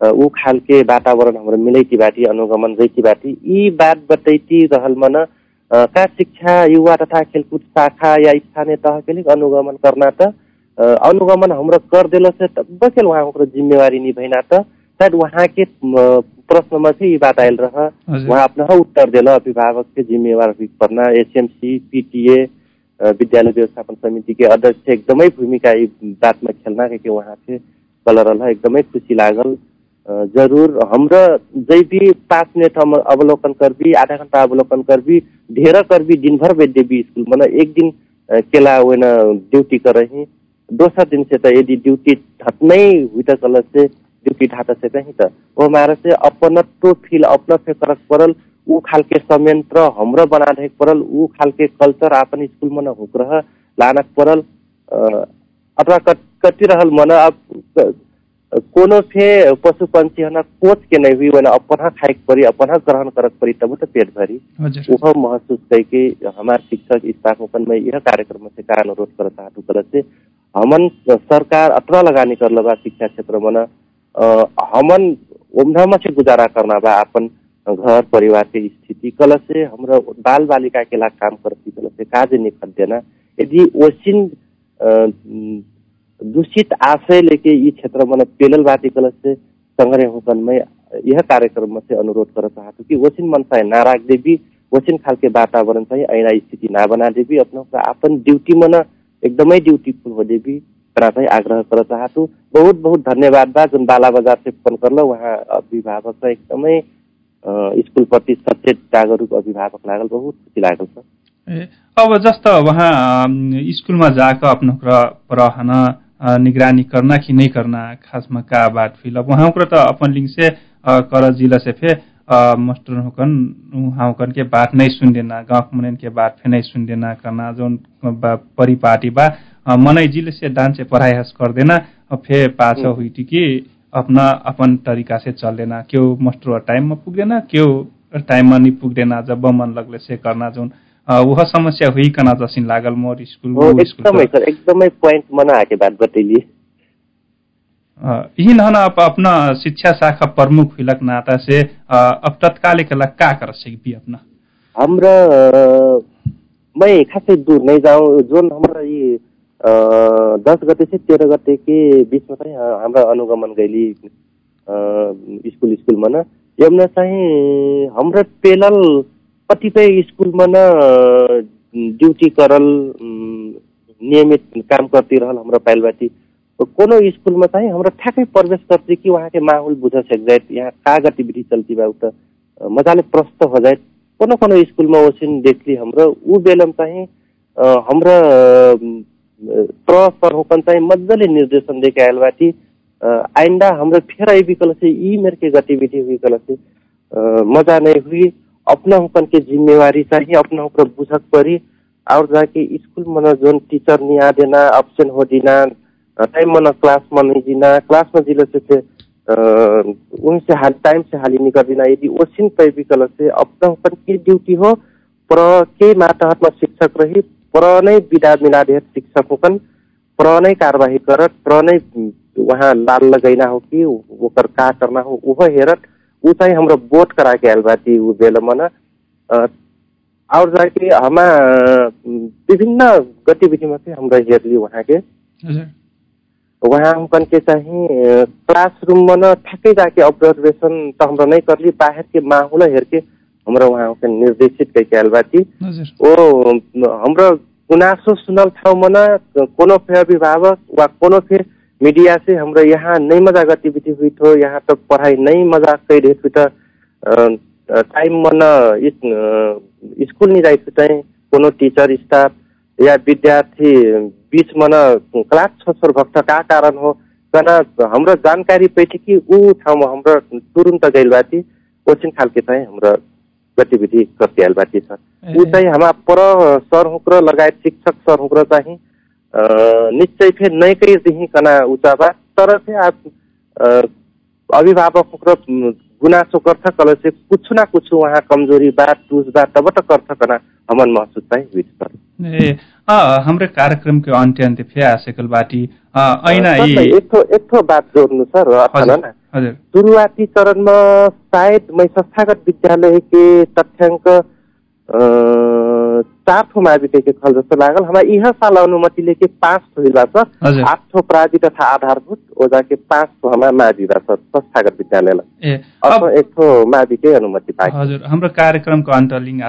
ऊ खाल के वातावरण हाम्रो मिलैती बाटी अनुगमन जैती बाटी यी बात बतैती रहल मन का शिक्षा युवा तथा खेलकुद शाखा या स्थानीय तह के लिए अनुगमन करना त। अनुगमन हाम्रो कर दिल से तब के वहाँ ओकरा जिम्मेवारी निभैना त। शायद वहाँ के प्रश्नमा चाहिँ यी बात आयल रह। वहाँ अपना उत्तर दिल अभिभावक के जिम्मेवार पर्ना एसएमसी पिटिए विद्यालय व्यवस्थापन समिति के अध्यक्ष एकदमै भूमिका यी बातमा खेल्ना के वहाँ से कलर एकदमै खुसी लागल। जरूर हाम्रो जै भी पाँच मिनट हम अवलोकन करबी आधा घंटा अवलोकन करबी ढेर करबी दिनभर भी स्कूल। मतलब एक दिन केला वेन ड्यूटी करही दोसर दिन से त यदि ड्यूटी ढत नहीं हुई त कल से ड्यूटी ढाता से कहीं त वो हमारा से फील अपना से पड़ल। ऊ खालके संयंत्र हाम्रो बना पड़ल। ऊ खालके कल्चर आपन स्कूल में हुक रह लानक पड़ल। अथवा कति रहल मन क- कोनो फे पशु पंछी हना कोच के नहीं हुई वना अपन खाए परी अपन ग्रहण करक परी तब तो पेट भरी। वह महसूस करके हमारे शिक्षक स्टाफ ओपन में यह कार्यक्रम से का अनुरोध करता है कल से हमन सरकार अतना लगानी कर लगा शिक्षा क्षेत्र में हमन उम्र से गुजारा करना बा अपन घर परिवार के स्थिति कल से हमरा बाल बालिका के ला काम करती कल से काज निकल देना। यदि ओसिन दूषित आशय लेके ये क्षेत्र में पेलल बाटी से संग्रह होकन में यह कार्यक्रम में से अनुरोध कर चाहती कि वसिन मन चाहे ना राख देवी खालके वातावरण चाहिँ ऐना स्थिति ना बना देवी अपना अपन ड्यूटी में न एकदमै ड्यूटीफुल हो देवी चाहिँ आग्रह कर चाहतु बहुत बहुत धन्यवाद बा जुन बाला बजार से फोन करल वहाँ अभिभावक चाहिँ एकदमै अ, स्कुल प्रति सचेत जागरूक अभिभावक लागल बहुत खुसी लागल छ। अब जस्तो अम, स्कूलमा अपनो ओकरा रहना निगरानी करना कि नहीं करना खासमा का बात फिल अब वहाँ त अपन लिंग से कर जिला से फे मास्टर होकन वहाँ होकन के बात नहीं सुन देना गाँव मनन के बात फे नहीं सुन देना करना जोन बा- परिपाटी बा मनै जिले से डांस से पढ़ाई हस कर देना और फे पाछा हुई थी कि अपना अपन तरीका से चल देना क्यों मास्टर टाइम में पुग देना क्यों टाइम में नहीं पुग देना जब मन लगले से करना जोन अ, वह समस्या हुई कना जसिन लागल मोर स्कूल एकदमै सर एकदमै पोइन्ट मना आके बात बतैलिए अ, यही न आप अपना शिक्षा शाखा प्रमुख हुइलक नाता से अब तत्काल के लग का कर सकबी अपना? हाम्रा मैं खासै दूर नहीं जाऊँ जोन हमारा ये दस गते से तेरह गते के बीचमा चाहिँ हाम्रा अनुगमन गैली स्कुल स्कुलमा न। यमना चाहिँ हाम्रा पेलल कतिपय स्कुलमा न ड्यूटी करल नियमित काम करती रहल हाम्रो पाइलबाटी तो कोनो स्कुलमा चाहिँ हाम्रो ठ्याक्कै प्रवेश गर्छ कि वहाँके माहौल बुझ सक जाए यहाँ का गतिविधि चल्ती बा उता मजाले प्रस्त हो जाए कोनो कोनो स्कुलमा ओसिन देखली हाम्रो ऊ बेलम चाहिँ हाम्रा अम, प्र सर होकन चाहिँ मजाले निर्देशन देखे आयल बाटी आइन्दा हाम्रो फेर आई से ई मेर गतिविधि हुई कल मजा नहीं हुई। अपना हुकन के जिम्मेवारी चाहिए अपना हुकर बुझक परी और जाके स्कूल मन जोन टीचर नहीं आ देना अब्सेंट हो देना टाइम मन क्लास में नहीं जीना क्लास में जिले से, से उनसे हाल टाइम से हाली नहीं कर देना यदि ओसिन तय विकल से अपना हुकन की ड्यूटी हो पर के मातहतमा शिक्षक रही पर नै विदा मिला दे शिक्षक हुकन पर नै कार्यवाही करत पर नै वहाँ लाल लगैना हो कि ओकर का करना हो उहो हेरत। ऊ चाहिँ हाम्रो बोट करा के आयल बाटी ऊ बेला मन अ, और जाके हमा विभिन्न गतिविधिमा चाहिँ हाम्रो हेरली के वहाँ हमकन के चाहिँ अ, क्लासरूम में न ठ्याक्कै जाके ऑब्जर्वेशन त हाम्रो नहीं करली बाहर के माहौल हेर के हाम्रो वहाँ के निर्देशित बाटी हजुर। ओ हाम्रो गुनासो सुनल ठाउँमा न कोनो फे अभिभावक वा कोनो फे मीडिया से हाम्रो यहाँ नहीं मजा गतिविधि हुई थो यहाँ तो पढ़ाई नहीं मजा कई रहे तो टाइम मन स्कूल नहीं जाए चाहिँ कोनो टीचर स्टाफ या विद्यार्थी बीच मन क्लास छोसर भक्त का कारण हो? कना हाम्रो जानकारी पैठी कि ऊ ठाउँमा हाम्रो तुरुन्त बाटी ओसिन खालके चाहिँ हाम्रो गतिविधि बाटी छ ऊ चाहिँ हाम्रा पर सर हुक्र लगायत शिक्षक सर हुक्र चाहिँ। निश्चय फेरि नै कहीदेखि कना उचा बा तर चाहिँ अभिभावक हुक्र गुनासो गर्छ कल चाहिँ कुछ ना कुछ वहाँ कमजोरी बा टूस बा तब त गर्छ कना हमन महसुस चाहिँ हुई सर ए हाम्रो कार्यक्रम के अन्त्य अन्त्य फे आसेकल बाटी ऐना सर, यी एक ठो एक ठो बात जोड्नु सर अथवा हजुर न। हजुर। शुरुआती चरणमा सायद मैं संस्थागत विद्यालय के तथ्याङ्क चार ठो माविके के खल जस्तो लागल। हमरा यह साल अनुमति लेके पाँच ठो सर हजुर। आठ ठो प्रावि तथा आधारभूत ओजा के पाँच ठो हमारा मावि सर संस्थागत विद्यालयलाई। अब एक ठो माविकै अनुमति पाए हजुर हाम्रो कार्यक्रमको अन्तलिङ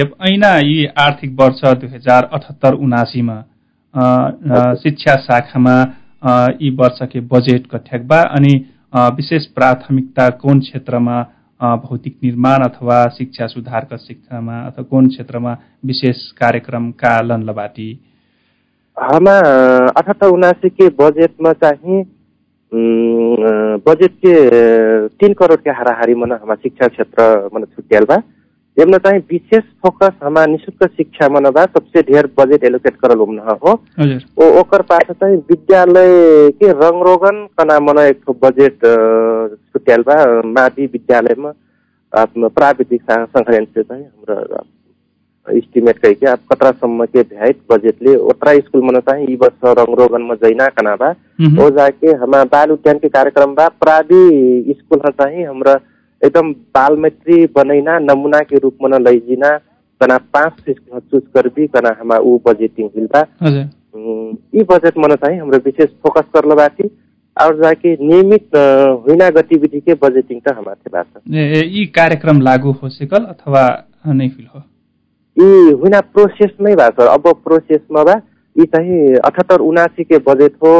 अब ऐना यी आर्थिक वर्ष दुई हजार अठहत्तर उनासीमा शिक्षा शाखामा यी वर्षके बजेट कठ्याक बा? अनि विशेष प्राथमिकता कुन क्षेत्रमा भौतिक निर्माण अथवा शिक्षा सुधारका शिक्षामा अथवा कुन क्षेत्रमा विशेष कार्यक्रम का लन्लबाटी हमा अठहत्तर उनासी के बजेट में चाहिँ बजेट के तीन करोड़ के हाराहारी मन हमा शिक्षा क्षेत्र मन छुट्याल एमन चाहिँ विशेष फोकस हमा निशुल्क शिक्षा मन बा सबसे ढेर बजेट एलोकेट करल उम्न हो। ओ ओकर पास चाहिँ विद्यालय के रङरोगन कना मन एक बजेट छुट्याल बा मावि विद्यालयमा प्राविधिक सा- संग्रहण से चाहिँ हाम्रो इस्टिमेट कहि के अब कतरासम्म के भ्याइट बजेटले ओतरा स्कुल मन चाहिँ यी वर्ष रङरोगनमा जैना कना बा। ओ जाके हमारा बाल उद्यान के कार्यक्रम बा प्रावि स्कूल ह चाहिँ हमरा एकदम बाल मैत्री बनैना नमूना के रूप में न लैजिना कना पाँच चूज करबी कना हमा ऊ बजेटिंग हुइल बा हजुर। उम्, यी बजेट मन चाहिँ हाम्रो विशेष फोकस करल बाटी और जाके नियमित हुइना गतिविधि के बजेटिंग त हमारे बात ए, ए, यी कार्यक्रम लागू हो सकल अथवा नै फिल हो? यी हुइना प्रोसेस नै भएको छ। अब प्रोसेसमा बा यी चाहिँ अठहत्तर उनासी के बजेट हो।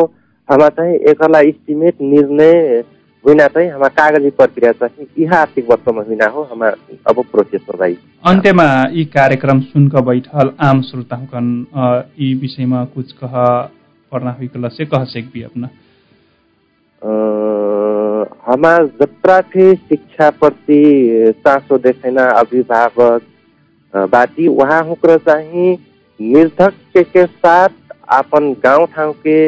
हमा चाहिँ एकला इस्टिमेट निर्णय हुइना चाहिँ हमा कागजी प्रक्रिया चाहिँ यह आर्थिक वर्षमा हुइना हो हमा अब प्रोसेसमा भाइ। अन्त्यमा यी कार्यक्रम सुनक बैठल आम श्रोताहुकन अ, यी विषयमा कुछ कह पढ्ना हुइकल से कह सेकबी अपना। हमा जत्रा थे शिक्षा प्रति चासो देखेना अभिभावक बाटी वहाँ हुक्र चाहिँ निर्धक के, साथ अपन गांव ठाउँ के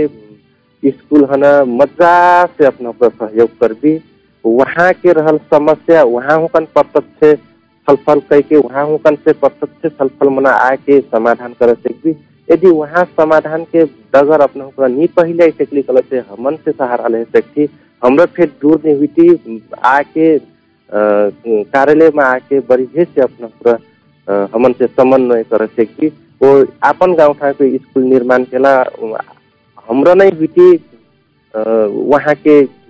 स्कूल हन मजा से अपना सहयोग करबी। वहाँ के रहल समस्या वहाँ हुकन प्रत्यक्ष छलफल करके वहाँ हुकन से प्रत्यक्ष छलफल मना आके समाधान कर सकबी। यदि वहाँ समाधान के डगर अपना हुकरा नी पहिले सकली कल से हमन से सहारा ले सकती हमरा फिर दूर नहीं हुई आके अ, कार्यालय में आके बड़ी से अपना पूरा हमन से समन्वय कर सकती वो आपन गाँव के स्कूल निर्माण केला हमरा नहीं हुई वहाँ के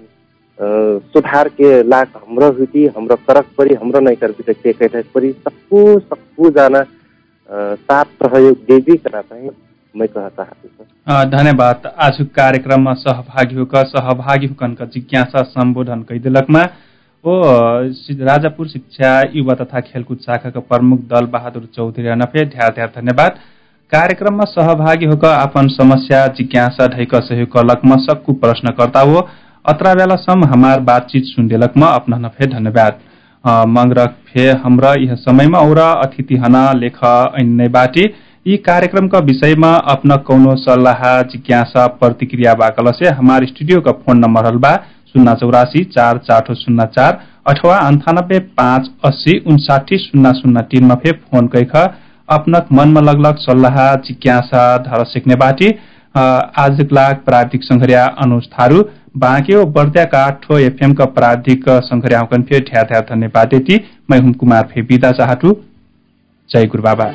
सुधार के लाग हाम्रो हुई हाम्रो करक परी हाम्रो कर भी के कहते परी सबको सबको जाना साथ सहयोग देवी करा चाहिँ मैं कह हूँ अ, धन्यवाद। आज कार्यक्रममा सहभागी होक सहभागी हुकनका जिज्ञासा सम्बोधन कैदिलकमा। सि- राजापुर शिक्षा युवा तथा खेलकुद शाखाका प्रमुख दल बहादुर चौधरी अनफे ढ्यार ढ्यार धन्यवाद। कार्यक्रममा सहभागी होक अपन समस्या जिज्ञासा ढैक सहयोग करलकमा सक्कु प्रश्नकर्ता हो। अत्रा बेलासम्म हमार बातचीत सुनदेलकमा अपना नफे धन्यवाद। मंगरक फे हमरा यह समयमा और अतिथि हना लेख ऐन्नै बाटी। यी कार्यक्रमका विषयमा अपना कौनो सल्लाह जिज्ञासा प्रतिक्रिया बाकल से हमार स्टूडियो का फोन नंबर हल बा शून्य चौरासी चार चार शून्य चार अथवा अंठानब्बे पाँच अस्सी उनसाठी शून्य शून्य तीनमा फे फोन कैख। अपनक मनमा लगलग सल्लाह जिज्ञासा धर सिक्ने बाटी अ, आजक लाग प्राविधिक संघर्या अनुज थारू बाँके ओ बर्दिया का ठो एफएम का प्राविधिक संघर्या हुकन फे ढ्या ढ्या धन्यवाद देती मैं हुम कुमार फे विदा चाहटू जय गुरु बाबा